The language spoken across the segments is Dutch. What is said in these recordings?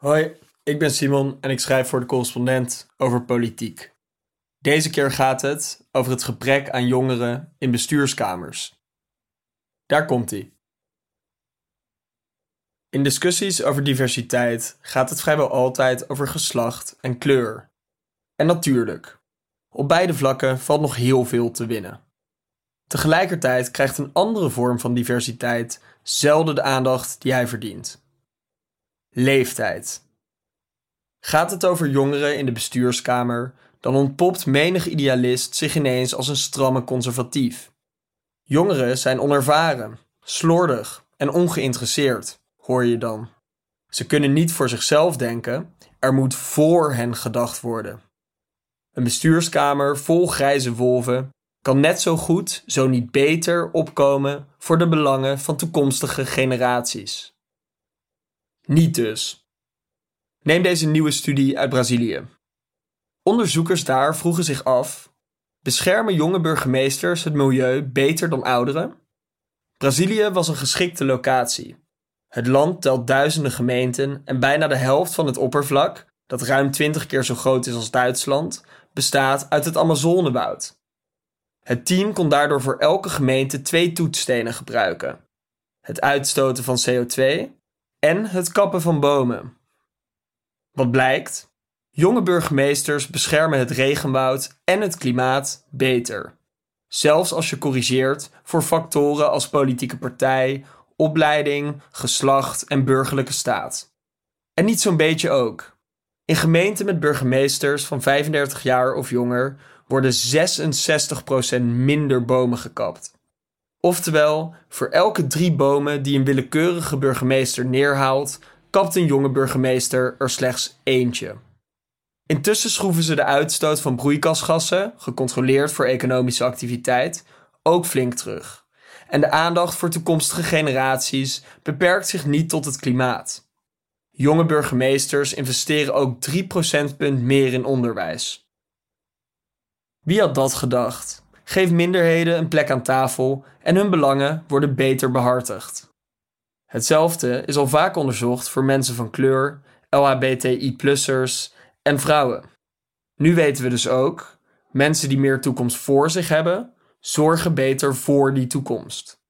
Hoi, ik ben Simon en ik schrijf voor de correspondent over politiek. Deze keer gaat het over het gebrek aan jongeren in bestuurskamers. Daar komt ie. In discussies over diversiteit gaat het vrijwel altijd over geslacht en kleur. En natuurlijk, op beide vlakken valt nog heel veel te winnen. Tegelijkertijd krijgt een andere vorm van diversiteit zelden de aandacht die hij verdient. Leeftijd. Gaat het over jongeren in de bestuurskamer, dan ontpopt menig idealist zich ineens als een stramme conservatief. Jongeren zijn onervaren, slordig en ongeïnteresseerd, hoor je dan. Ze kunnen niet voor zichzelf denken, er moet voor hen gedacht worden. Een bestuurskamer vol grijze wolven kan net zo goed, zo niet beter, opkomen voor de belangen van toekomstige generaties. Niet dus. Neem deze nieuwe studie uit Brazilië. Onderzoekers daar vroegen zich af: beschermen jonge burgemeesters het milieu beter dan ouderen? Brazilië was een geschikte locatie. Het land telt duizenden gemeenten en bijna de helft van het oppervlak, dat ruim 20 keer zo groot is als Duitsland, bestaat uit het Amazonewoud. Het team kon daardoor voor elke gemeente twee toetsstenen gebruiken: het uitstoten van CO2 en het kappen van bomen. Wat blijkt? Jonge burgemeesters beschermen het regenwoud en het klimaat beter. Zelfs als je corrigeert voor factoren als politieke partij, opleiding, geslacht en burgerlijke staat. En niet zo'n beetje ook. In gemeenten met burgemeesters van 35 jaar of jonger worden 66% minder bomen gekapt. Oftewel, voor elke drie bomen die een willekeurige burgemeester neerhaalt, kapt een jonge burgemeester er slechts eentje. Intussen schroeven ze de uitstoot van broeikasgassen, gecontroleerd voor economische activiteit, ook flink terug. En de aandacht voor toekomstige generaties beperkt zich niet tot het klimaat. Jonge burgemeesters investeren ook 3 procentpunt meer in onderwijs. Wie had dat gedacht? Geef minderheden een plek aan tafel en hun belangen worden beter behartigd. Hetzelfde is al vaak onderzocht voor mensen van kleur, LHBTI-plussers en vrouwen. Nu weten we dus ook, mensen die meer toekomst voor zich hebben, zorgen beter voor die toekomst.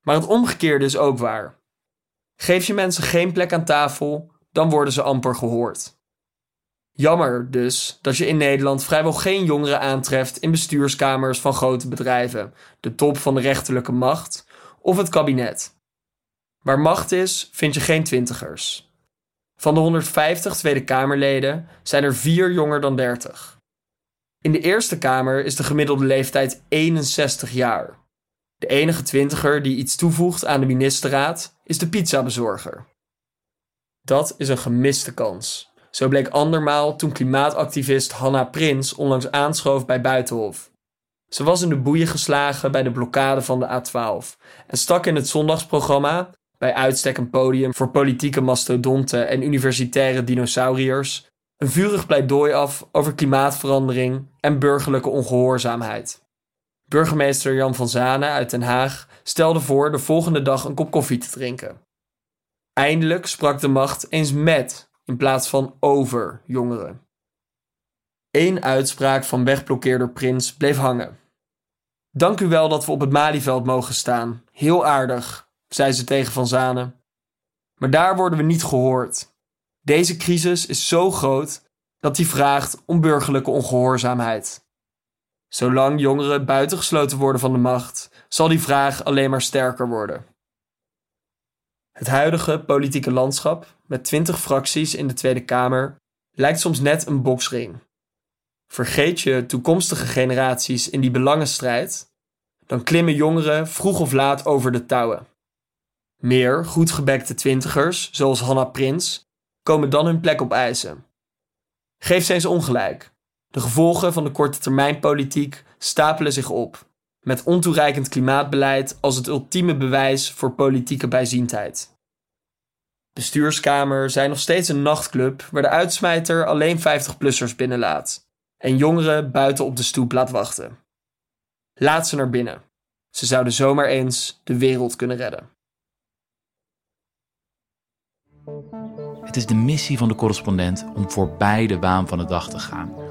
Maar het omgekeerde is ook waar. Geef je mensen geen plek aan tafel, dan worden ze amper gehoord. Jammer dus dat je in Nederland vrijwel geen jongeren aantreft in bestuurskamers van grote bedrijven, de top van de rechterlijke macht of het kabinet. Waar macht is, vind je geen twintigers. Van de 150 Tweede Kamerleden zijn er vier jonger dan 30. In de Eerste Kamer is de gemiddelde leeftijd 61 jaar. De enige twintiger die iets toevoegt aan de ministerraad is de pizzabezorger. Dat is een gemiste kans. Zo bleek andermaal toen klimaatactivist Hanna Prins onlangs aanschoof bij Buitenhof. Ze was in de boeien geslagen bij de blokkade van de A12 en stak in het zondagsprogramma bij uitstek een podium voor politieke mastodonten en universitaire dinosauriërs, een vurig pleidooi af over klimaatverandering en burgerlijke ongehoorzaamheid. Burgemeester Jan van Zanen uit Den Haag stelde voor de volgende dag een kop koffie te drinken. Eindelijk sprak de macht eens met in plaats van over jongeren. Eén uitspraak van wegblokkeerder Prins bleef hangen. Dank u wel dat we op het Malieveld mogen staan. Heel aardig, zei ze tegen Van Zanen. Maar daar worden we niet gehoord. Deze crisis is zo groot dat die vraagt om burgerlijke ongehoorzaamheid. Zolang jongeren buitengesloten worden van de macht, zal die vraag alleen maar sterker worden. Het huidige politieke landschap, met twintig fracties in de Tweede Kamer, lijkt soms net een boksring. Vergeet je toekomstige generaties in die belangenstrijd, dan klimmen jongeren vroeg of laat over de touwen. Meer goedgebekte twintigers, zoals Hanna Prins, komen dan hun plek op eisen. Geef ze eens ongelijk. De gevolgen van de korte termijnpolitiek stapelen zich op, met ontoereikend klimaatbeleid als het ultieme bewijs voor politieke bijziendheid. Bestuurskamer zijn nog steeds een nachtclub waar de uitsmijter alleen 50-plussers binnenlaat en jongeren buiten op de stoep laat wachten. Laat ze naar binnen. Ze zouden zomaar eens de wereld kunnen redden. Het is de missie van de correspondent om voorbij de waan van de dag te gaan.